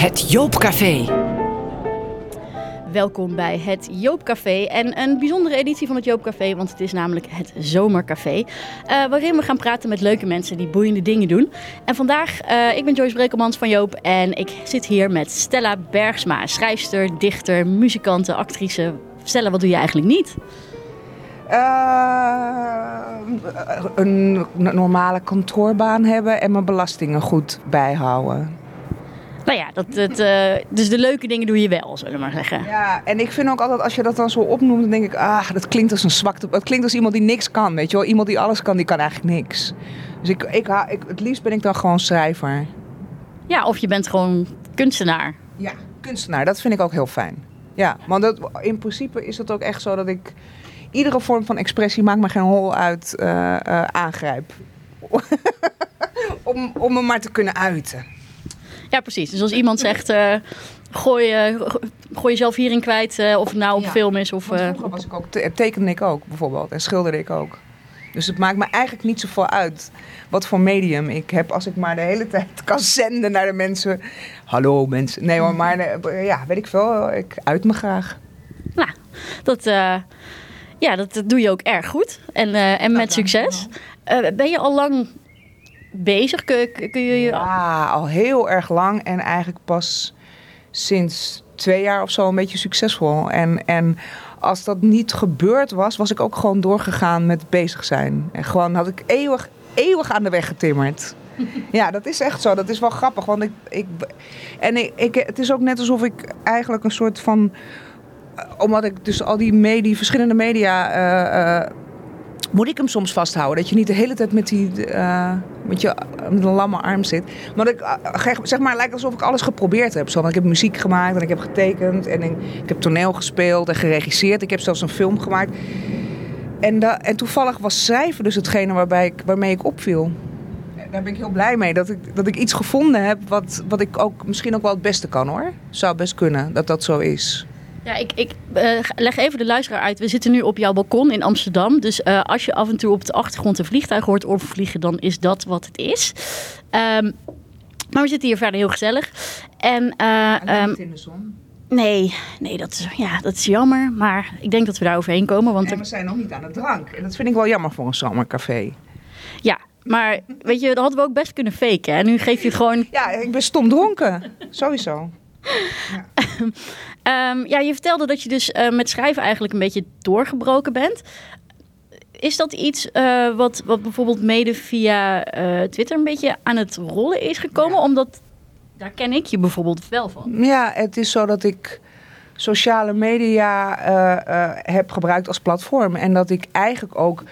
Het Joopcafé. Welkom bij het Joopcafé en een bijzondere editie van het Joopcafé, want het is namelijk het Zomercafé. Uh, waarin we gaan praten met leuke mensen die boeiende dingen doen. En vandaag, uh, ik ben Joyce Brekelmans van Joop en ik zit hier met Stella Bergsma, schrijfster, dichter, muzikante, actrice. Stella, wat doe je eigenlijk niet? Uh, een normale kantoorbaan hebben en mijn belastingen goed bijhouden. Nou ja, dat, dat, uh, dus de leuke dingen doe je wel, zullen we maar zeggen. Ja, en ik vind ook altijd als je dat dan zo opnoemt, dan denk ik, ah, dat klinkt als een zwakte. Het klinkt als iemand die niks kan, weet je wel. Iemand die alles kan, die kan eigenlijk niks. Dus ik, ik, ik, het liefst ben ik dan gewoon schrijver. Ja, of je bent gewoon kunstenaar. Ja, kunstenaar, dat vind ik ook heel fijn. Ja, want dat, in principe is het ook echt zo dat ik iedere vorm van expressie maakt me geen hol uit uh, uh, aangrijp. om, om me maar te kunnen uiten. Ja, precies. Dus als iemand zegt, uh, gooi, uh, gooi jezelf hierin kwijt, uh, of het nou op Ja. film is of... Vroeger was ik ook, te- tekende ik ook bijvoorbeeld en schilderde ik ook. Dus het maakt me eigenlijk niet zoveel uit wat voor medium ik heb. Als ik maar de hele tijd kan zenden naar de mensen. Hallo mensen. Nee hoor, maar eh, ja, weet ik veel. Ik uit me graag. Nou, dat, eh, ja, dat, doe je ook erg goed. En, eh, en met succes. Eh, ben je al lang bezig? Kun, kun je... Ja, al heel erg lang en eigenlijk pas sinds twee jaar of zo een beetje succesvol. En, en als dat niet gebeurd was, was ik ook gewoon doorgegaan met bezig zijn. En gewoon had ik eeuwig, eeuwig aan de weg getimmerd. Ja, dat is echt zo. Dat is wel grappig. Want ik, ik, en ik, ik, het is ook net alsof ik eigenlijk een soort van. Omdat ik dus al die media, verschillende media. eh, eh, moet ik hem soms vasthouden. Dat je niet de hele tijd met, die, eh, met, je, met een lamme arm zit. Maar ik, eh, zeg maar, lijkt alsof ik alles geprobeerd heb. Zo, want ik heb muziek gemaakt en ik heb getekend. En ik, heb toneel gespeeld en geregisseerd. Ik heb zelfs een film gemaakt. En, en toevallig was schrijven dus hetgene waarbij ik, waarmee ik opviel. Daar ben ik heel blij mee. Dat ik, dat ik iets gevonden heb wat, wat ik ook misschien ook wel het beste kan hoor. Zou best kunnen dat dat zo is. Ja, ik, ik eh, leg even de luisteraar uit. We zitten nu op jouw balkon in Amsterdam. Dus eh, als je af en toe op de achtergrond een vliegtuig hoort overvliegen, dan is dat wat het is. Ehm, maar we zitten hier verder heel gezellig. En eh, ehm, in de zon. nee, nee dat, is, ja, dat is jammer. Maar ik denk dat we daar overheen komen. Want En we zijn nog niet aan de drank. En dat vind ik wel jammer voor een zomercafé. ja, maar weet je, dat hadden we ook best kunnen faken. En nu geef je het gewoon. Ja, ik ben stom dronken. Sowieso. Ehm, ja, je vertelde dat je dus eh, met schrijven eigenlijk een beetje doorgebroken bent. Is dat iets eh, wat, wat bijvoorbeeld mede via eh, Twitter een beetje aan het rollen is gekomen? Omdat daar ken ik je bijvoorbeeld wel van. Ja, het is zo dat ik sociale media heb gebruikt als platform. En dat ik eigenlijk ook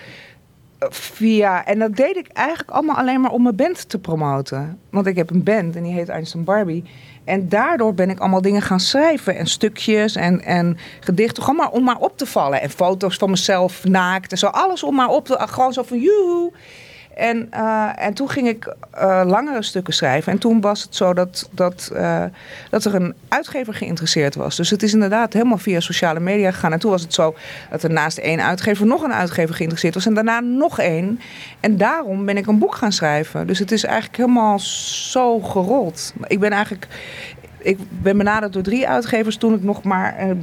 via... En dat deed ik eigenlijk allemaal alleen maar om mijn band te promoten. Want ik heb een band en die heet Einstein Barbie. En daardoor ben ik allemaal dingen gaan schrijven. En stukjes en, en gedichten. Gewoon maar om maar op te vallen. En foto's van mezelf naakt en zo. Alles om maar op te... Gewoon zo van joehoe. En, eh, en toen ging ik eh, langere stukken schrijven. En toen was het zo dat, dat, eh, dat er een uitgever geïnteresseerd was. Dus het is inderdaad helemaal via sociale media gegaan. En toen was het zo dat er naast één uitgever nog een uitgever geïnteresseerd was. En daarna nog één. En daarom ben ik een boek gaan schrijven. Dus het is eigenlijk helemaal zo gerold. Ik ben eigenlijk. Ik ben benaderd door drie uitgevers toen ik nog maar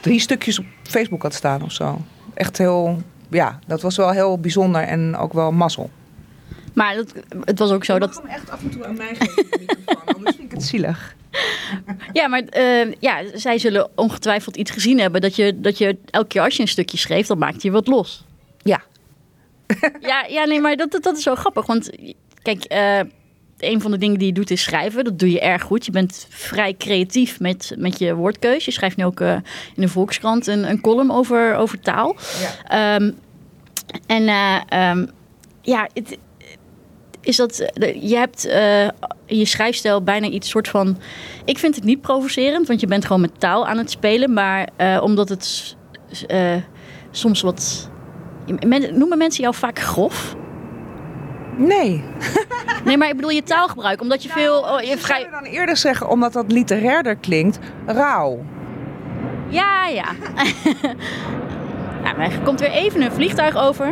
drie stukjes op Facebook had staan of zo. Echt heel ja, dat was wel heel bijzonder en ook wel mazzel. Maar dat, het was ook zo dat. hem echt af en toe aan mij geven, microfoon, anders vind ik het zielig. Ja, maar eh, ja, zij zullen ongetwijfeld iets gezien hebben. Dat je, dat je elke keer als je een stukje schreef, dan maakte je wat los. Ja. Ja, ja nee, maar dat, dat, dat is zo grappig. Want kijk, eh, een van de dingen die je doet is schrijven. Dat doe je erg goed. Je bent vrij creatief met, met je woordkeus. Je schrijft nu ook eh, in de Volkskrant een, een column over, over taal. Ja. Ehm, en eh, ehm, ja, het, is dat, eh, je hebt eh, in je schrijfstijl bijna iets soort van... Ik vind het niet provocerend, want je bent gewoon met taal aan het spelen. Maar eh, omdat het eh, soms wat... Men, noemen mensen jou vaak grof? Nee. Nee, maar ik bedoel je taalgebruik. Omdat je veel... Oh, je vrij... zou dan eerder zeggen, omdat dat literairder klinkt, rauw. Ja, ja. nou, er komt weer even een vliegtuig over.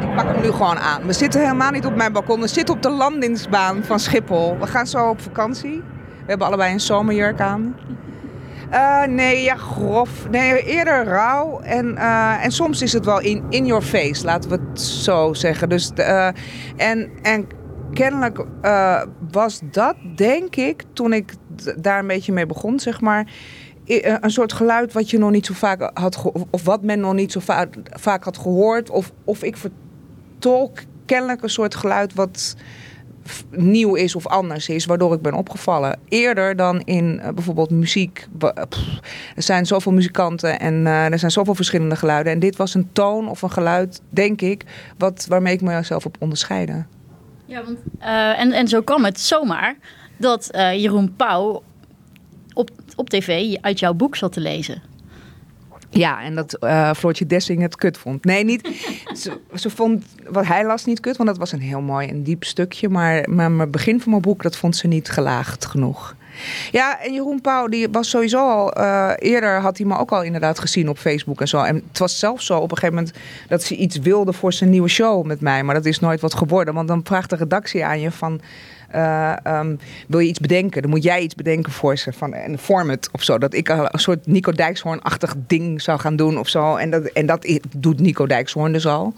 Ik pak hem nu gewoon aan. We zitten helemaal niet op mijn balkon. We zitten op de landingsbaan van Schiphol. We gaan zo op vakantie. We hebben allebei een zomerjurk aan. Uh, nee, ja, grof. Nee, eerder rauw. En, uh, en soms is het wel in, in your face, laten we het zo zeggen. Dus, uh, en, en kennelijk was dat, denk ik, toen ik daar een beetje mee begon, zeg maar een soort geluid wat je nog niet zo vaak had of wat men nog niet zo vaak, had gehoord. Of, of ik vertolk kennelijk een soort geluid wat nieuw is of anders is, waardoor ik ben opgevallen. Eerder dan in uh, bijvoorbeeld muziek. er zijn zoveel muzikanten en uh, er zijn zoveel verschillende geluiden. En dit was een toon of een geluid, denk ik, wat, waarmee ik mezelf op onderscheidde. Ja, want, en, en zo kwam het zomaar dat Jeroen Pauw op, op tv uit jouw boek zat te lezen. Ja, en dat uh, Floortje Dessing het kut vond. Nee, niet. ze, vond wat hij las niet kut, want dat was een heel mooi en diep stukje. Maar, maar het begin van mijn boek, dat vond ze niet gelaagd genoeg. Ja, en Jeroen Pauw, die was sowieso al... Uh, eerder had hij me ook al inderdaad gezien op Facebook en zo. En het was zelfs zo op een gegeven moment dat ze iets wilde voor zijn nieuwe show met mij. Maar dat is nooit wat geworden. Want dan vraagt de redactie aan je van... Uh, um, wil je iets bedenken? Dan moet jij iets bedenken voor ze. Van een format of zo. Dat ik een soort Nico Dijkshoorn-achtig ding zou gaan doen of zo. En dat, en dat doet Nico Dijkshoorn dus al.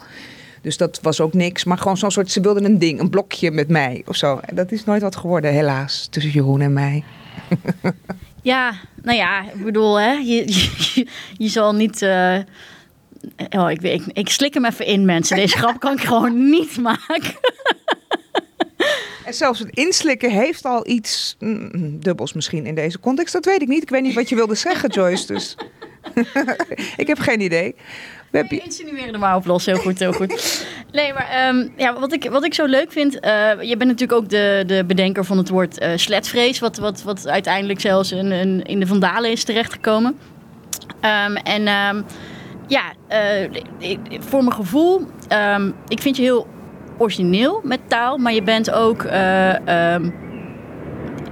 Dus dat was ook niks. Maar gewoon zo'n soort, ze wilden een ding, een blokje met mij of zo. En dat is nooit wat geworden, helaas, tussen Jeroen en mij. Ja, nou ja, ik bedoel, hè, je, je, zal niet... Uh... Oh, ik, ik, ik slik hem even in, mensen. Deze grap kan ik gewoon niet maken. En zelfs het inslikken heeft al iets mm, dubbels misschien in deze context. Dat weet ik niet. Ik weet niet wat je wilde zeggen, Joyce. Dus ik heb geen idee. We nee, insinueren er maar op los. Heel goed, heel goed. Nee, maar um, ja, wat, ik, wat ik zo leuk vind... Uh, je bent natuurlijk ook de, de bedenker van het woord uh, sletvrees... Wat, wat, wat uiteindelijk zelfs in, in, in de Vandalen is terechtgekomen. Um, en um, ja, uh, voor mijn gevoel... ik vind je heel origineel met taal, maar je bent ook, uh, um,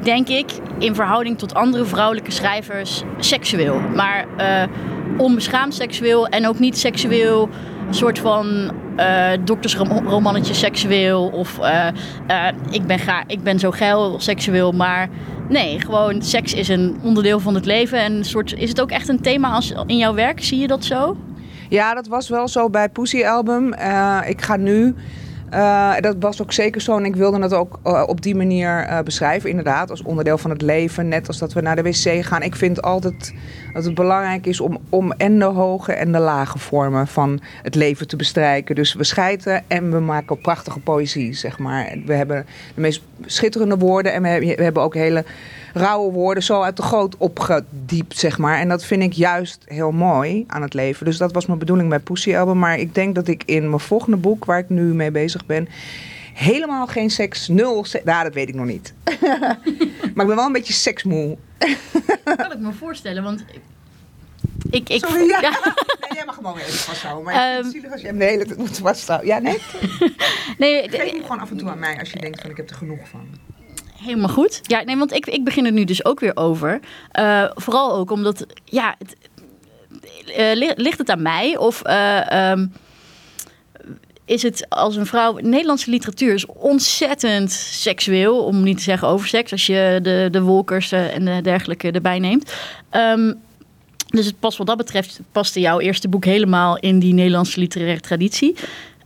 denk ik, in verhouding tot andere vrouwelijke schrijvers seksueel. Maar uh, onbeschaamd seksueel en ook niet seksueel, een soort van uh, doktersromannetje seksueel of ik, ben ga, ik ben zo geil seksueel, maar nee, gewoon seks is een onderdeel van het leven en een soort, is het ook echt een thema als, in jouw werk? Zie je dat zo? Ja, dat was wel zo bij Pussy Album. ik ga nu uh, dat was ook zeker zo en ik wilde het ook uh, op die manier uh, beschrijven, inderdaad, als onderdeel van het leven. Net als dat we naar de wc gaan. Ik vind altijd dat het belangrijk is om, om en de hoge en de lage vormen van het leven te bestrijken. Dus we schijten en we maken prachtige poëzie, zeg maar. We hebben de meest schitterende woorden en we hebben ook hele rauwe woorden zo uit de goot opgediept, zeg maar. En dat vind ik juist heel mooi aan het leven. Dus dat was mijn bedoeling bij Pussy Album. Maar ik denk dat ik in mijn volgende boek, waar ik nu mee bezig ben, helemaal geen seks, nul seks. Nou, dat weet ik nog niet. maar ik ben wel een beetje seksmoe. dat kan ik me voorstellen, want ik, ik, Sorry, ja. Nee, jij mag gewoon weer even vasthouden. Maar um, het is zielig als je hem de hele tijd moet vasthouden. Ja, nee? nee Geef hem gewoon af en toe aan mij als je denkt van ik heb er genoeg van. Helemaal goed. Ja, nee, want ik, ik begin er nu dus ook weer over. Uh, vooral ook omdat, ja, het, uh, ligt het aan mij of uh, um, is het als een vrouw... Nederlandse literatuur is ontzettend seksueel, om niet te zeggen over seks, als je de, de wolkers en de dergelijke erbij neemt. Um, dus het past wat dat betreft, paste jouw eerste boek helemaal in die Nederlandse literaire traditie.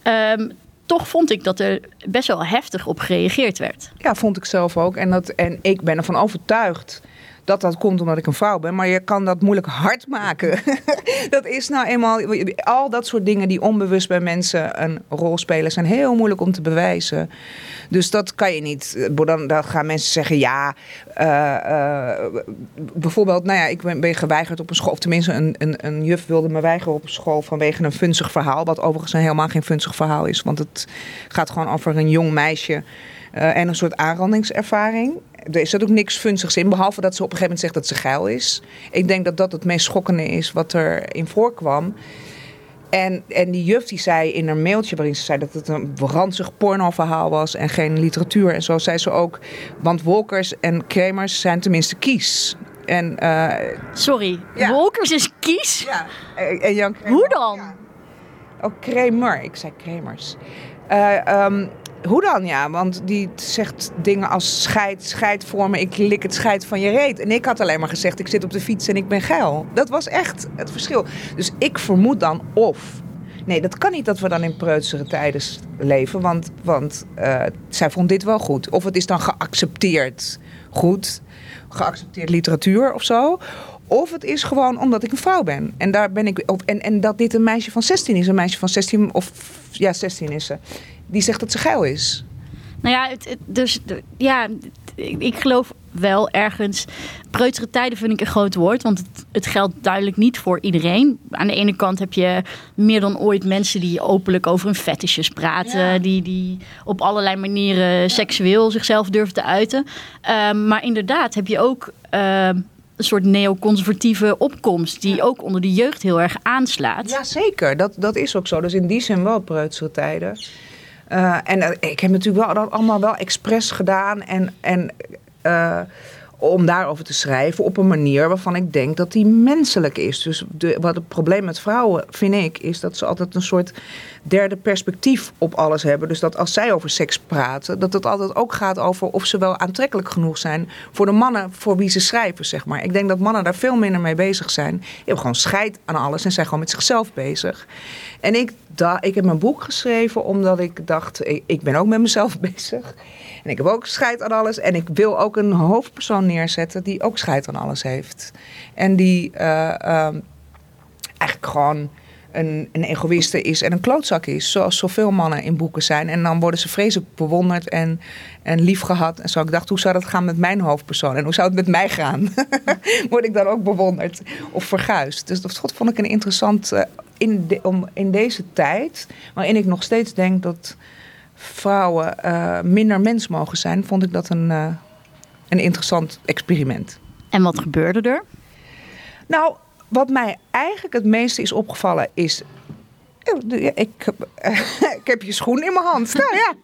Um, toch vond ik dat er best wel heftig op gereageerd werd. Ja, vond ik zelf ook. En, dat, en ik ben ervan overtuigd dat dat komt omdat ik een vrouw ben. Maar je kan dat moeilijk hard maken. dat is nou eenmaal... Al dat soort dingen die onbewust bij mensen een rol spelen... zijn heel moeilijk om te bewijzen. Dus dat kan je niet. Dan, dan gaan mensen zeggen, ja... Uh, bijvoorbeeld, nou ja, ik ben, ben, geweigerd op een school... of tenminste, een, een, een juf wilde me weigeren op school... vanwege een funzig verhaal. Wat overigens helemaal geen funzig verhaal is. Want het gaat gewoon over een jong meisje... Uh, en een soort aanrandingservaring er zit ook niks funzigs in, behalve dat ze op een gegeven moment zegt dat ze geil is. Ik denk dat dat het meest schokkende is wat er in voorkwam. En, en die juf die zei in een mailtje waarin ze zei dat het een ranzig pornoverhaal was en geen literatuur. En zo zei ze ook, want Wolkers en Kremers zijn tenminste kies. En, uh, Sorry, Wolkers is kies? Ja. En, en Jan Hoe dan? Oh, Kramer. Ik zei Kremers. Eh, ehm, hoe dan, ja? Want die zegt dingen als scheid, scheid voor me, ik lik het scheid van je reet. En ik had alleen maar gezegd, ik zit op de fiets en ik ben geil. Dat was echt het verschil. Dus ik vermoed dan of... Nee, dat kan niet dat we dan in preutsere tijden leven, want, want uh, zij vond dit wel goed. Of het is dan geaccepteerd goed, geaccepteerd literatuur of zo. Of het is gewoon omdat ik een vrouw ben. En, daar ben ik, of, en, en dat dit een meisje van 16 is. Een meisje van 16, of ja, 16 is ze. Die zegt dat ze geil is. Nou ja, het, dus ja, ik geloof wel ergens. Preutere tijden vind ik een groot woord, want het, het, geldt duidelijk niet voor iedereen. Aan de ene kant heb je meer dan ooit mensen die openlijk over hun fetishes praten, die, die op allerlei manieren seksueel zichzelf durven te uiten. Ehm, maar inderdaad heb je ook. Ehm, een soort neoconservatieve opkomst die ook onder de jeugd heel erg aanslaat. Ja, zeker. Dat, dat is ook zo. Dus in die zin wel preutsere tijden. Uh, en ik heb natuurlijk wel dat allemaal wel expres gedaan. En, en uh, om daarover te schrijven op een manier waarvan ik denk dat die menselijk is. Dus wat het probleem met vrouwen, vind ik, is dat ze altijd een soort derde perspectief op alles hebben. Dus dat als zij over seks praten, dat het altijd ook gaat over of ze wel aantrekkelijk genoeg zijn voor de mannen voor wie ze schrijven, zeg maar. Ik denk dat mannen daar veel minder mee bezig zijn. Die hebben gewoon scheid aan alles en zijn gewoon met zichzelf bezig. En ik, ik heb mijn boek geschreven omdat ik dacht, ik, ben ook met mezelf bezig. En ik heb ook scheid aan alles. En ik wil ook een hoofdpersoon neerzetten die ook scheid aan alles heeft. En die uh, eigenlijk gewoon een, een egoïste is en een klootzak is. Zoals zoveel mannen in boeken zijn. En dan worden ze vreselijk bewonderd en, en lief gehad. En zo ik dacht, hoe zou dat gaan met mijn hoofdpersoon? En hoe zou het met mij gaan? Word ik dan ook bewonderd of verguisd? Dus dat vond ik een interessant... Uh, in, de, om, in deze tijd, waarin ik nog steeds denk dat vrouwen uh, minder mens mogen zijn, vond ik dat een, uh, een interessant experiment. En wat gebeurde er? Nou, wat mij eigenlijk het meeste is opgevallen is. Oh, ik, ik heb je schoen in mijn hand. Nou ja,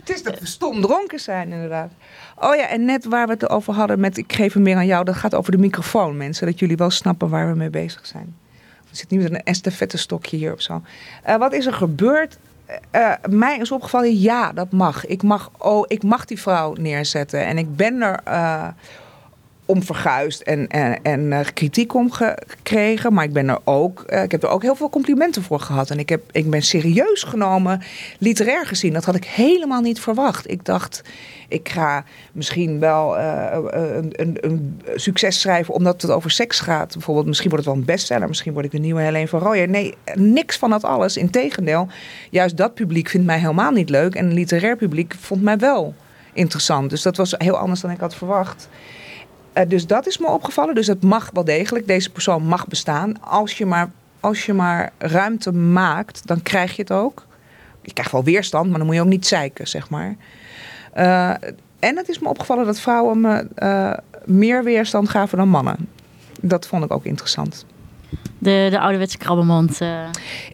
het is dat we stom dronken zijn, inderdaad. Oh ja, en net waar we het over hadden met ik geef hem meer aan jou, dat gaat over de microfoon, mensen. Dat jullie wel snappen waar we mee bezig zijn. Er zit niet met een estafette stokje hier of zo. Uh, wat is er gebeurd? uh, mij is opgevallen, ja, dat mag. Ik mag, oh, ik mag die vrouw neerzetten. En ik ben er uh, om verguisd en, en, en uh, kritiek om gekregen. Maar ik ben er ook, ik heb er ook heel veel complimenten voor gehad. En ik, heb, ik ben serieus genomen, literair gezien. Dat had ik helemaal niet verwacht. Ik dacht, ik ga misschien wel uh, een, een, een, succes schrijven omdat het over seks gaat. Bijvoorbeeld, misschien wordt het wel een bestseller. Misschien word ik de nieuwe Helene van Rooyen. Nee, niks van dat alles. Integendeel, juist dat publiek vindt mij helemaal niet leuk. En een literair publiek vond mij wel interessant. Dus dat was heel anders dan ik had verwacht. Uh, dus dat is me opgevallen. Dus het mag wel degelijk. Deze persoon mag bestaan. Als je maar, als je maar ruimte maakt, dan krijg je het ook. Je krijgt wel weerstand, maar dan moet je ook niet zeiken, zeg maar. Uh, en het is me opgevallen dat vrouwen me uh, meer weerstand gaven dan mannen. Dat vond ik ook interessant. De, de ouderwetse krabbenmand? Uh...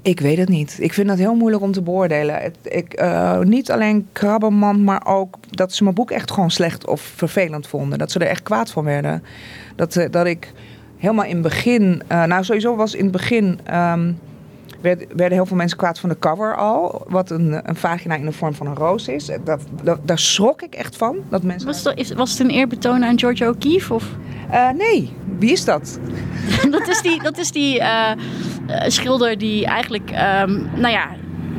Ik weet het niet. Ik vind dat heel moeilijk om te beoordelen. Het, ik, uh, niet alleen krabbenmand, maar ook dat ze mijn boek echt gewoon slecht of vervelend vonden. Dat ze er echt kwaad van werden. Dat, uh, dat ik helemaal in het begin... nou, sowieso was in het begin... Um, werden heel veel mensen kwaad van de cover al. Wat een, een vagina in de vorm van een roos is. Dat, dat, daar schrok ik echt van. Dat mensen... was, het, was het een eerbetoon aan George O'Keeffe? Of? Uh, nee, wie is dat? dat is die, dat is die uh, schilder die eigenlijk, um, nou ja,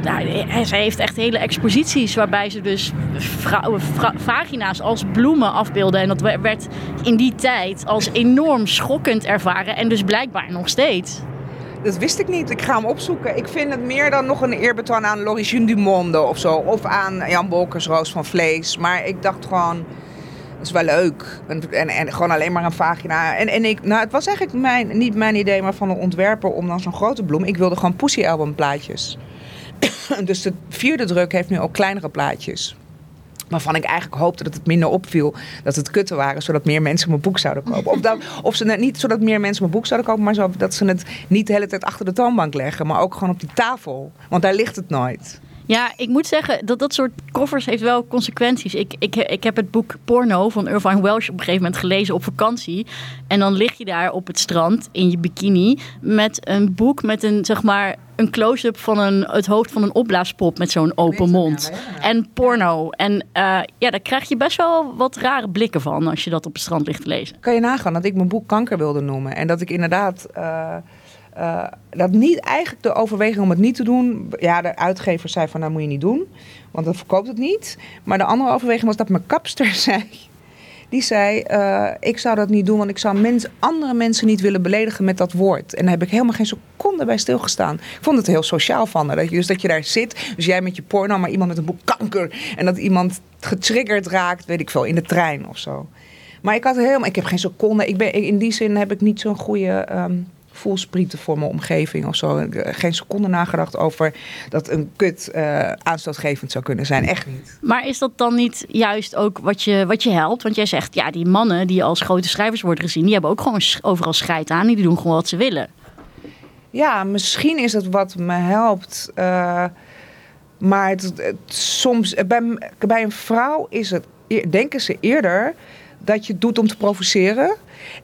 nou, zij heeft echt hele exposities waarbij ze dus vrouwen, vagina's als bloemen afbeelden. En dat werd in die tijd als enorm schokkend ervaren en dus blijkbaar nog steeds. Dat wist ik niet. Ik ga hem opzoeken. Ik vind het meer dan nog een eerbetoon aan L'Origine du Monde of zo. Of aan Jan Bolkers Roos van Vlees. Maar ik dacht gewoon, dat is wel leuk. En, en, en, gewoon alleen maar een vagina. En, en ik, nou, het was eigenlijk mijn, niet mijn idee, maar van een ontwerper om dan zo'n grote bloem. Ik wilde gewoon Pussy Album plaatjes. dus de vierde druk heeft nu ook kleinere plaatjes. Waarvan ik eigenlijk hoopte dat het minder opviel dat het kutten waren, zodat meer mensen mijn boek zouden kopen. Of, dat, of ze net niet zodat meer mensen mijn boek zouden kopen, maar zo, dat ze het niet de hele tijd achter de toonbank leggen, maar ook gewoon op die tafel. Want daar ligt het nooit. Ja, ik moet zeggen dat dat soort covers heeft wel consequenties. Ik, ik, ik heb het boek Porno van Irvine Welsh op een gegeven moment gelezen op vakantie. En dan lig je daar op het strand in je bikini met een boek met een, zeg maar, een close-up van een, het hoofd van een opblaaspop met zo'n open mond. En porno. En uh, ja, daar krijg je best wel wat rare blikken van als je dat op het strand ligt te lezen. Kan je nagaan dat ik mijn boek Kanker wilde noemen. En dat ik inderdaad... Uh, uh, dat niet eigenlijk de overweging om het niet te doen. Ja, de uitgever zei van nou moet je niet doen, want dan verkoopt het niet. Maar de andere overweging was dat mijn kapster zei. Die zei: uh, Ik zou dat niet doen, want ik zou andere mensen niet willen beledigen met dat woord. En daar heb ik helemaal geen seconde bij stilgestaan. Ik vond het heel sociaal van haar. Dat dus dat je daar zit, dus jij met je porno, maar iemand met een boek kanker. En dat iemand getriggerd raakt, weet ik veel, in de trein of zo. Maar ik had helemaal, ik heb geen seconde. Ik ben, in die zin heb ik niet zo'n goede. Um, voelsprieten voor mijn omgeving of zo. Geen seconde nagedacht over dat een kut uh, aanstootgevend zou kunnen zijn. Echt niet. Maar is dat dan niet juist ook wat je, wat je helpt? Want jij zegt, ja, die mannen die als grote schrijvers worden gezien... die hebben ook gewoon overal scheid aan. Die doen gewoon wat ze willen. Ja, misschien is het wat me helpt... Uh, maar het, soms, bij, bij een vrouw is het, denken ze eerder dat je het doet om te provoceren.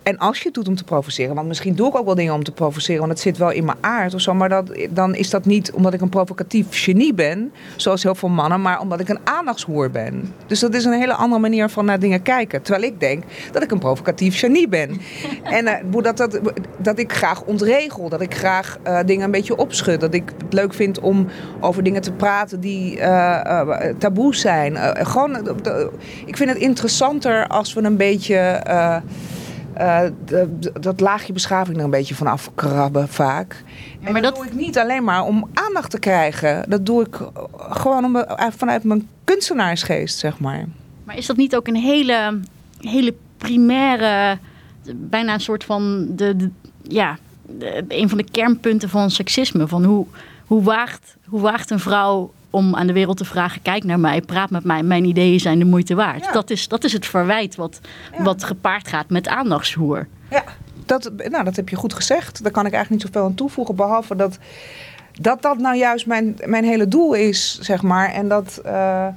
En als je het doet om te provoceren, want misschien doe ik ook wel dingen om te provoceren, want het zit wel in mijn aard of zo, maar dat, dan is dat niet omdat ik een provocatief genie ben, zoals heel veel mannen, maar omdat ik een aandachtshoer ben. Dus dat is een hele andere manier van naar dingen kijken. Terwijl ik denk dat ik een provocatief genie ben. en uh, dat, dat, dat ik graag ontregel, dat ik graag uh, dingen een beetje opschud, dat ik het leuk vind om over dingen te praten die uh, taboe zijn. gewoon, ik vind het interessanter als we een beetje uh, dat laagje beschaving er een beetje van afkrabben vaak. Maar dat, doe ik niet alleen maar om aandacht te krijgen. Dat doe ik gewoon om, eh, vanuit mijn kunstenaarsgeest, zeg maar. Maar is dat niet ook een hele, hele primaire, bijna een soort van de, de ja, de, een van de kernpunten van seksisme? Van hoe, hoe, waagt, hoe waagt een vrouw om aan de wereld te vragen: kijk naar mij, praat met mij, mijn ideeën zijn de moeite waard. Dat, is, dat is het verwijt wat, wat gepaard gaat met aandachtshoer. Ja, dat, nou, dat heb je goed gezegd. Daar kan ik eigenlijk niet zoveel aan toevoegen, behalve dat dat, dat nou juist mijn, mijn hele doel is, zeg maar. En dat. Uh,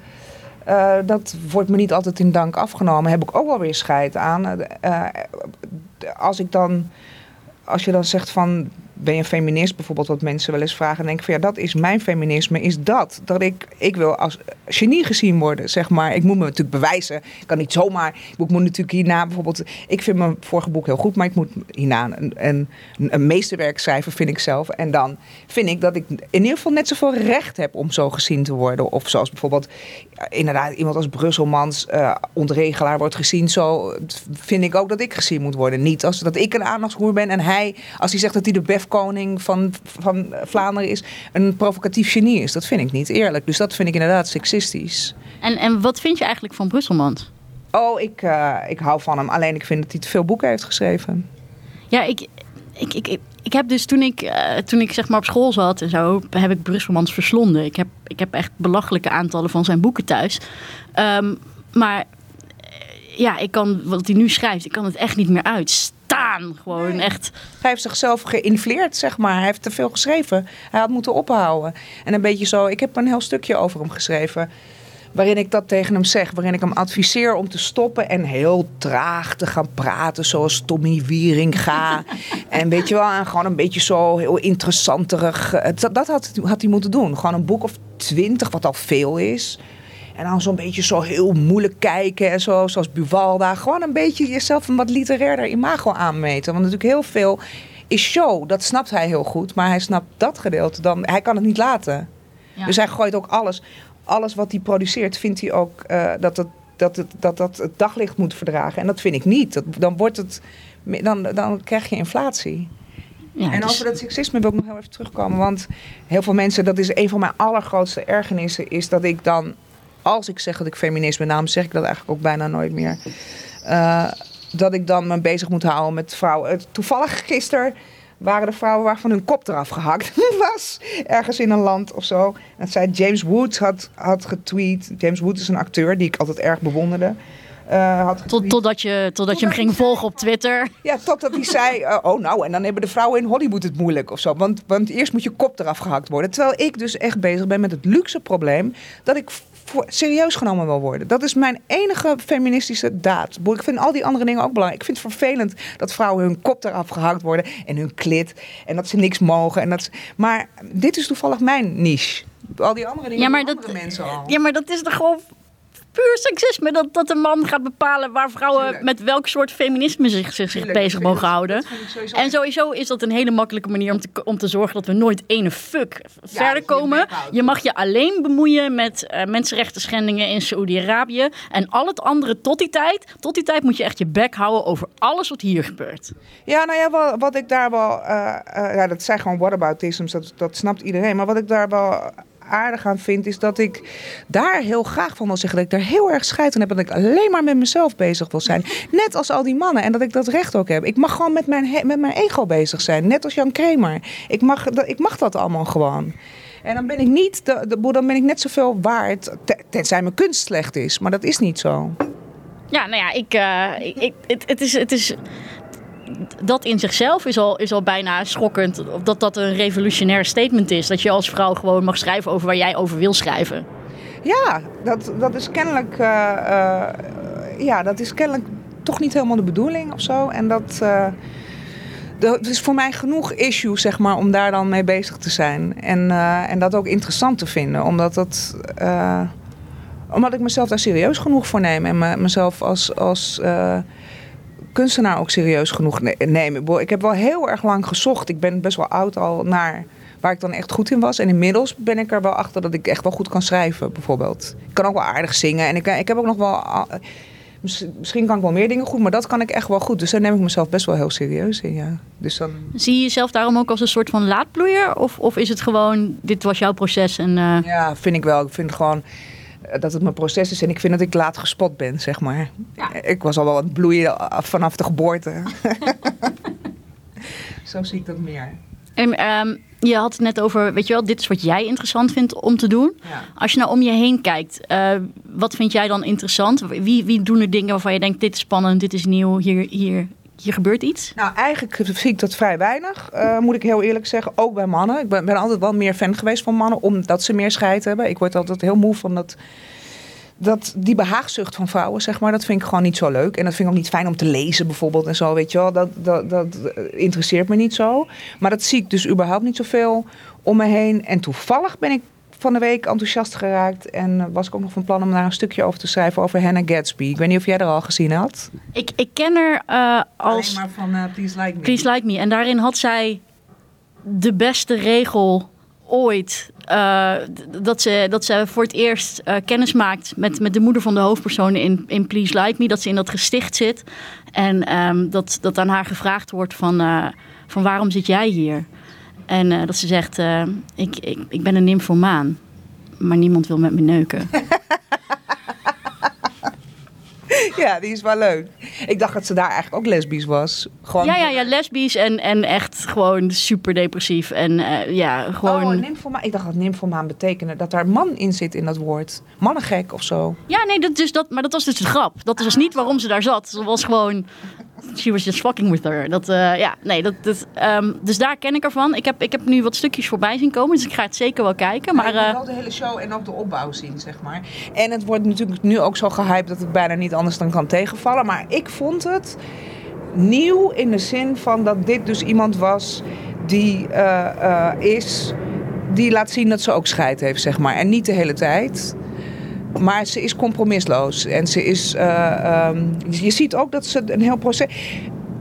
uh, dat wordt me niet altijd in dank afgenomen. Heb ik ook wel weer scheid aan. Uh, als ik dan. Als je dan zegt van ben je feminist bijvoorbeeld, wat mensen wel eens vragen. En denk van ja, dat is mijn feminisme, is dat. Dat ik, ik wil als genie gezien worden, zeg maar. Ik moet me natuurlijk bewijzen. Ik kan niet zomaar. Ik moet natuurlijk hierna bijvoorbeeld. Ik vind mijn vorige boek heel goed, maar ik moet hierna een, een, een meesterwerk schrijven, vind ik zelf. En dan vind ik dat ik in ieder geval net zoveel recht heb om zo gezien te worden. Of zoals bijvoorbeeld inderdaad iemand als Brusselmans uh, ontregelaar wordt gezien. Zo vind ik ook dat ik gezien moet worden. Niet als dat ik een aandachtshoer ben en hij, als hij zegt dat hij de bef koning van, van Vlaanderen is, een provocatief genie is. Dat vind ik niet eerlijk. Dus dat vind ik inderdaad seksistisch. En, en wat vind je eigenlijk van Brusselmans? Oh, ik, uh, ik hou van hem. Alleen ik vind dat hij te veel boeken heeft geschreven. Ja, ik, ik, ik, ik heb dus toen ik, uh, toen ik zeg maar op school zat en zo, heb ik Brusselmans verslonden. Ik heb, ik heb echt belachelijke aantallen van zijn boeken thuis. Um, maar ja, ik kan wat hij nu schrijft, ik kan het echt niet meer Gewoon echt. Hij heeft zichzelf geïnfleerd, zeg maar. Hij heeft te veel geschreven. Hij had moeten ophouden. En een beetje zo, ik heb een heel stukje over hem geschreven. Waarin ik dat tegen hem zeg. Waarin ik hem adviseer om te stoppen en heel traag te gaan praten. Zoals Tommy Wieringa. en weet je wel, en gewoon een beetje zo heel interessanterig. Dat, dat had, had hij moeten doen. Gewoon een boek of twintig, wat al veel is. En dan zo'n beetje zo heel moeilijk kijken en zo, zoals Buvalda. Gewoon een beetje jezelf een wat literairder imago aanmeten. Want natuurlijk heel veel is show, dat snapt hij heel goed. Maar hij snapt dat gedeelte dan, hij kan het niet laten. Dus hij gooit ook alles, alles wat hij produceert, vindt hij ook uh, dat, het, dat, het, dat dat het daglicht moet verdragen. En dat vind ik niet. Dat, dan, wordt het, dan, dan krijg je inflatie. Ja, en dus... over dat seksisme wil ik nog heel even terugkomen. Want heel veel mensen, dat is een van mijn allergrootste ergernissen, is dat ik dan als ik zeg dat ik feminist ben, daarom zeg ik dat eigenlijk ook bijna nooit meer. Uh, dat ik dan me bezig moet houden met vrouwen. Toevallig gisteren waren de vrouwen waarvan hun kop eraf gehakt was. Ergens in een land of zo. Dat zei James Woods had, had getweet. James Woods is een acteur die ik altijd erg bewonderde. Uh, had Tot, totdat je, totdat je hem ging volgen op Twitter. Ja, totdat hij zei: uh, Oh, nou, en dan hebben de vrouwen in Hollywood het moeilijk of zo. Want, want eerst moet je kop eraf gehakt worden. Terwijl ik dus echt bezig ben met het luxe probleem dat ik serieus genomen wil worden. Dat is mijn enige feministische daad. Ik vind al die andere dingen ook belangrijk. Ik vind het vervelend dat vrouwen hun kop eraf gehakt worden en hun klit. En dat ze niks mogen. En dat maar dit is toevallig mijn niche. Al die andere dingen ja, maar dat, mensen al. Ja, maar dat is toch gewoon puur seksisme. Dat, dat een man gaat bepalen waar vrouwen met welk soort feminisme zich, zich, bezig mogen houden. En sowieso is dat een hele makkelijke manier om te, om te zorgen dat we nooit ene fuck verder komen. Je mag je alleen bemoeien met uh, mensenrechten schendingen in Saoedi-Arabië. En al het andere tot die tijd. Tot die tijd moet je echt je bek houden over alles wat hier gebeurt. Ja, nou ja, wat, wat ik daar wel. Uh, uh, ja, dat zijn gewoon whataboutisms, dat, dat snapt iedereen. Maar wat ik daar wel aardig aan vind, is dat ik daar heel graag van wil zeggen dat ik daar heel erg scheid aan heb. Dat ik alleen maar met mezelf bezig wil zijn. Net als al die mannen. En dat ik dat recht ook heb. Ik mag gewoon met mijn, met mijn ego bezig zijn. Net als Jan Kramer. Ik mag, ik mag dat allemaal gewoon. En dan ben ik niet, de, de, dan ben ik net zoveel waard, tenzij mijn kunst slecht is. Maar dat is niet zo. Ja, nou ja, ik, uh, ik, het, het, is, het is dat in zichzelf is al, is al bijna schokkend. Dat dat een revolutionair statement is. Dat je als vrouw gewoon mag schrijven over waar jij over wil schrijven. Ja, dat, dat is kennelijk. Uh, uh, ja, dat is kennelijk toch niet helemaal de bedoeling of zo. En dat. Uh, dat is voor mij genoeg issue, zeg maar, om daar dan mee bezig te zijn. En, en dat ook interessant te vinden. Omdat dat omdat ik mezelf daar serieus genoeg voor neem. En me, mezelf als, als kunstenaar ook serieus genoeg nemen. Ik heb wel heel erg lang gezocht. Ik ben best wel oud al naar waar ik dan echt goed in was. En inmiddels ben ik er wel achter dat ik echt wel goed kan schrijven, bijvoorbeeld. Ik kan ook wel aardig zingen. En ik, ik heb ook nog wel. Misschien kan ik wel meer dingen goed, maar dat kan ik echt wel goed. Dus daar neem ik mezelf best wel heel serieus in. Ja. Dus dan... Zie je jezelf daarom ook als een soort van laadbloeier? Of, of is het gewoon, dit was jouw proces? En, uh... Ja, vind ik wel. Ik vind gewoon dat het mijn proces is en ik vind dat ik laat gespot ben, zeg maar. Ik was al wel aan het bloeien vanaf de geboorte. Zo zie ik dat meer. En, ehm, je had het net over, weet je wel, dit is wat jij interessant vindt om te doen. Als je nou om je heen kijkt, uh, wat vind jij dan interessant? Wie, wie doen er dingen waarvan je denkt, dit is spannend, dit is nieuw, hier, hier hier gebeurt iets? Nou, eigenlijk zie ik dat vrij weinig, uh, moet ik heel eerlijk zeggen. Ook bij mannen. Ik ben, ben, altijd wel meer fan geweest van mannen, omdat ze meer scheid hebben. Ik word altijd heel moe van dat, dat, die behaagzucht van vrouwen, zeg maar. Dat vind ik gewoon niet zo leuk. En dat vind ik ook niet fijn om te lezen, bijvoorbeeld. En zo, weet je wel. Dat, dat, dat interesseert me niet zo. Maar dat zie ik dus überhaupt niet zoveel om me heen. En toevallig ben ik van de week enthousiast geraakt. En was ik ook nog van plan om daar een stukje over te schrijven over Hannah Gatsby. Ik weet niet of jij er al gezien had. Ik, ik ken haar uh, als... Alleen maar van uh, Please Like Me. Please Like Me. En daarin had zij de beste regel ooit. Uh, dat, ze, dat ze voor het eerst uh, kennis maakt met, met de moeder van de hoofdpersoon in, in Please Like Me. Dat ze in dat gesticht zit. En um, dat, dat aan haar gevraagd wordt van, uh, van waarom zit jij hier? En uh, dat ze zegt, uh, ik, ik, ik ben een nymfomaan, maar niemand wil met me neuken. ja, die is wel leuk. Ik dacht dat ze daar eigenlijk ook lesbisch was. Gewoon... Ja, ja, ja, lesbisch en, en echt gewoon super depressief. En uh, ja, gewoon... Oh, nymfomaan. Ik dacht dat nymfomaan betekende dat daar man in zit in dat woord. Mannengek of zo. Ja, nee, dat, dus dat, maar dat was dus de grap. Dat was niet waarom ze daar zat. Ze was gewoon she was just fucking with her. Dat, uh, ja, nee, dat, dat, um, dus daar ken ik ervan. Ik heb, ik heb nu wat stukjes voorbij zien komen, dus ik ga het zeker wel kijken. Maar, ja, ik wil wel de hele show en ook de opbouw zien, zeg maar. En het wordt natuurlijk nu ook zo gehyped dat het bijna niet anders dan kan tegenvallen. Maar ik vond het nieuw in de zin van dat dit dus iemand was die uh, is... Die laat zien dat ze ook scheid heeft, zeg maar. En niet de hele tijd. Maar ze is compromisloos. En ze is. Uh, um, je ziet ook dat ze een heel proces.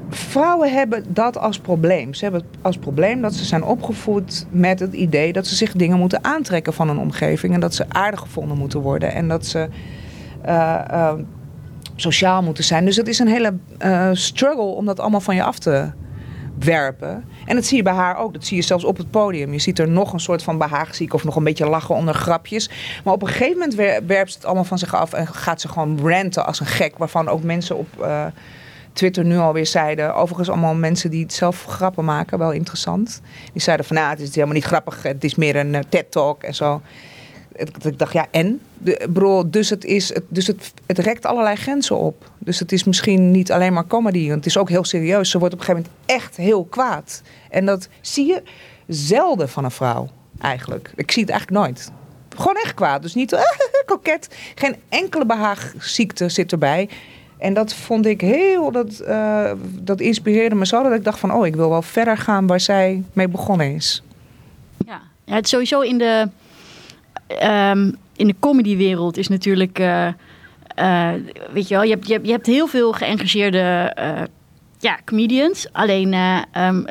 Vrouwen hebben dat als probleem. Ze hebben als probleem dat ze zijn opgevoed met het idee dat ze zich dingen moeten aantrekken van een omgeving. En dat ze aardig gevonden moeten worden. En dat ze. Uh, uh, sociaal moeten zijn. Dus het is een hele struggle om dat allemaal van je af te werpen. En dat zie je bij haar ook. Dat zie je zelfs op het podium. Je ziet er nog een soort van behaagziek of nog een beetje lachen onder grapjes. Maar op een gegeven moment werpt ze het allemaal van zich af en gaat ze gewoon ranten als een gek. Waarvan ook mensen op. Uh, Twitter nu alweer zeiden. Overigens allemaal mensen die zelf grappen maken, wel interessant. Die zeiden van, nou, het is helemaal niet grappig. Het is meer een TED-talk en zo. Ik dacht, ja, en? De, bro, dus het, is, dus het, het rekt allerlei grenzen op. Dus het is misschien niet alleen maar comedy. Want het is ook heel serieus. Ze wordt op een gegeven moment echt heel kwaad. En dat zie je zelden van een vrouw, eigenlijk. Ik zie het eigenlijk nooit. Gewoon echt kwaad. Dus niet uh, koket. Geen enkele behaagziekte zit erbij. En dat vond ik heel, dat, uh, dat inspireerde me zo dat ik dacht van, oh, ik wil wel verder gaan waar zij mee begonnen is. Ja, ja het sowieso in de, um, in de comedywereld is natuurlijk, uh, uh, weet je wel, je hebt, je hebt, je hebt heel veel geëngageerde ja, comedians. Alleen um,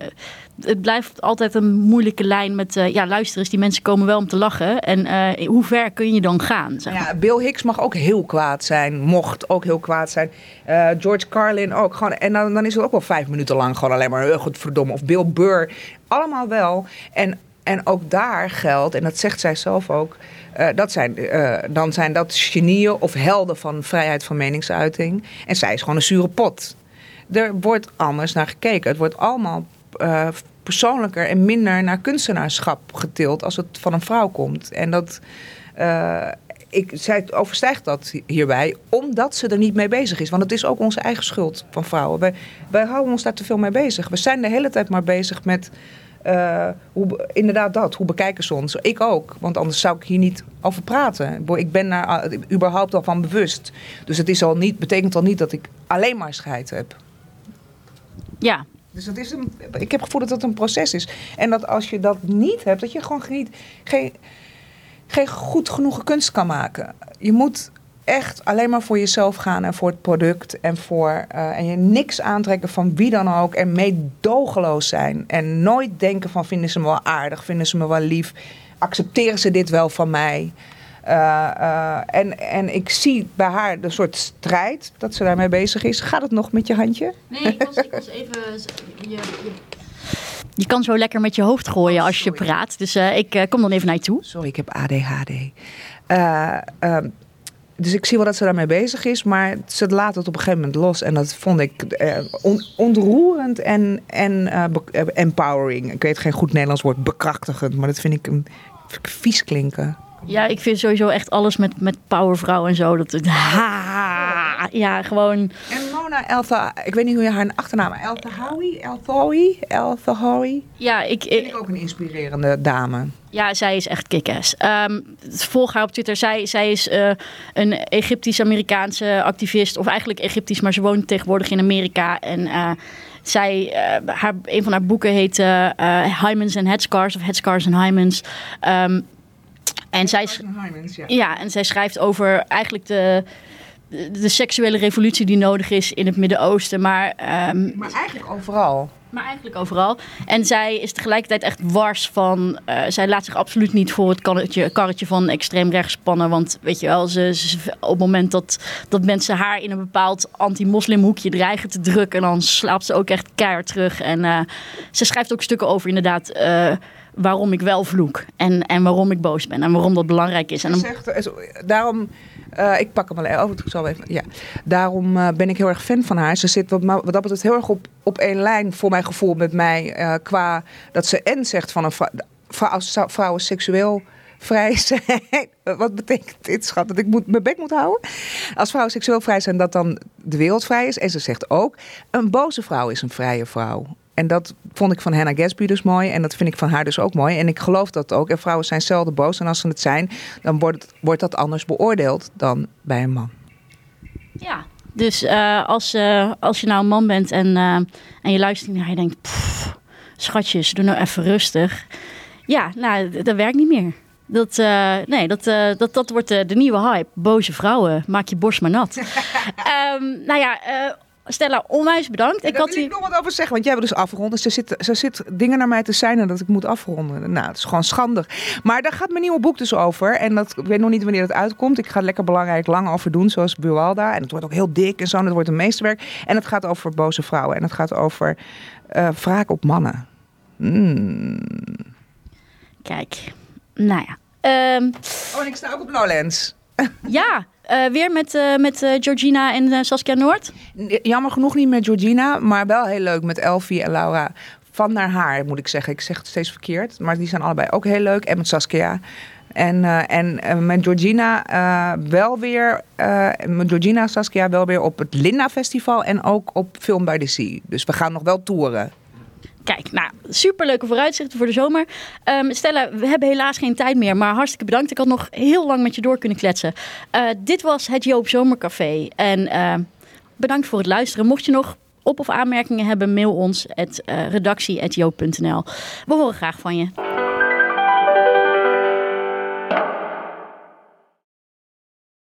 het blijft altijd een moeilijke lijn met... Uh, ja, luister eens, die mensen komen wel om te lachen. En uh, hoe ver kun je dan gaan? Zeg maar. Ja, Bill Hicks mag ook heel kwaad zijn. Mocht ook heel kwaad zijn. Uh, George Carlin ook. Gewoon, en dan, dan is het ook wel vijf minuten lang gewoon alleen maar... goed verdomme. Of Bill Burr. Allemaal wel. En, en ook daar geldt, en dat zegt zij zelf ook... dat zijn, dan zijn dat genieën of helden van vrijheid van meningsuiting. En zij is gewoon een zure pot. Er wordt anders naar gekeken. Het wordt allemaal uh, persoonlijker en minder naar kunstenaarschap getild als het van een vrouw komt. En dat. Ik, zij overstijgt dat hierbij, omdat ze er niet mee bezig is. Want het is ook onze eigen schuld van vrouwen. Wij, wij houden ons daar te veel mee bezig. We zijn de hele tijd maar bezig met. Uh, hoe, inderdaad dat, hoe bekijken ze ons? Ik ook, want anders zou ik hier niet over praten. Ik ben daar überhaupt al van bewust. Dus het is al niet, betekent al niet dat ik alleen maar scheid heb. Ja, dus dat is een, ik heb het gevoel dat dat een proces is. En dat als je dat niet hebt, dat je gewoon geen, geen, geen goed genoeg kunst kan maken. Je moet echt alleen maar voor jezelf gaan en voor het product. En, voor, uh, en je niks aantrekken van wie dan ook. En meedogenloos zijn. En nooit denken van vinden ze me wel aardig, vinden ze me wel lief. Accepteren ze dit wel van mij? Uh, uh, en, en ik zie bij haar de soort strijd dat ze daarmee bezig is. Gaat het nog met je handje? Nee, ik was, ik was even. Je, je, je, kan zo lekker met je hoofd gooien oh, als je praat. Dus uh, ik kom dan even naar je toe. Sorry, ik heb ADHD. Dus ik zie wel dat ze daarmee bezig is, maar ze laat het op een gegeven moment los. En dat vond ik on, ontroerend en, en empowering. Ik weet geen goed Nederlands woord, bekrachtigend, maar dat vind ik een vies klinken. Ja, ik vind sowieso echt alles met, met powervrouw en zo. Dat het, ha, ja, gewoon. En Mona Eltha, ik weet niet hoe je haar achternaam, Eltha Howie, Elthawi, Eltha Howie. Ja, ik, ik, ik ook een inspirerende dame. Ja, zij is echt kick-ass. Um, volg haar op Twitter. Zij, zij is uh, een Egyptisch-Amerikaanse activist, of eigenlijk Egyptisch, maar ze woont tegenwoordig in Amerika. En uh, zij, uh, haar, een van haar boeken heet Hymens and Headscars, of Headscars and Hymens. Um, en zij, ja. ja, en zij schrijft over eigenlijk de, de, seksuele revolutie die nodig is in het Midden-Oosten. Maar, um, maar eigenlijk overal. Maar eigenlijk overal. En zij is tegelijkertijd echt wars van. Uh, zij laat zich absoluut niet voor het karretje, karretje van extreem rechts spannen. Want weet je wel, ze, ze, op het moment dat, dat mensen haar in een bepaald anti-moslim hoekje dreigen te drukken, dan slaapt ze ook echt keihard terug. En uh, ze schrijft ook stukken over inderdaad. Uh, waarom ik wel vloek en, en waarom ik boos ben en waarom dat belangrijk is. En dan... zegt, eh, daarom, uh, ik pak hem wel over, ik zal even, ja. Daarom uh, ben ik heel erg fan van haar. Ze zit wat, wat dat betreft heel erg op, op één lijn voor mijn gevoel met mij. Qua dat ze en zegt van een vrouw, als vrouwen seksueel vrij zijn. Wat betekent dit, schat? Dat ik moet, mijn bek moet houden? Als vrouwen seksueel vrij zijn, dat dan de wereld vrij is. En ze zegt ook, een boze vrouw is een vrije vrouw. En dat vond ik van Hannah Gatsby dus mooi. En dat vind ik van haar dus ook mooi. En ik geloof dat ook. En vrouwen zijn zelden boos. En als ze het zijn, dan wordt, wordt dat anders beoordeeld dan bij een man. Ja, dus uh, als, uh, als je nou een man bent en, uh, en je luistert naar je denkt... Pff, schatjes, doe nou even rustig. Ja, nou, dat werkt niet meer. Dat, uh, nee, dat, uh, dat, dat wordt de, de nieuwe hype. Boze vrouwen, maak je borst maar nat. um, nou ja, Stella, onwijs bedankt. ik had wil hier... nog wat over zeggen, want jij wil dus afronden. Ze zit, ze zit dingen naar mij te zijn dat ik moet afronden. Nou, het is gewoon schandig. Maar daar gaat mijn nieuwe boek dus over. En dat, ik weet nog niet wanneer het uitkomt. Ik ga er lekker belangrijk lang over doen, zoals Buwalda. En het wordt ook heel dik en zo. En het wordt een meesterwerk. En het gaat over boze vrouwen. En het gaat over uh, wraak op mannen. Mm. Kijk, nou ja. Um... Oh, en ik sta ook op Lowlands. Ja, uh, weer met, uh, met uh, Georgina en Saskia Noord? Jammer genoeg niet met Georgina, maar wel heel leuk met Elfie en Laura. Van naar haar, moet ik zeggen. Ik zeg het steeds verkeerd, maar die zijn allebei ook heel leuk. En met Saskia. En, en met Georgina wel weer, met Georgina Saskia wel weer op het Linda Festival en ook op Film by the Sea. Dus we gaan nog wel toeren. Kijk, nou, superleuke vooruitzichten voor de zomer. Um, Stella, we hebben helaas geen tijd meer, maar hartstikke bedankt. Ik had nog heel lang met je door kunnen kletsen. Uh, dit was het Joop Zomercafé. En uh, bedankt voor het luisteren. Mocht je nog op- of aanmerkingen hebben, mail ons. Het, uh, redactie.joop.nl. We horen graag van je.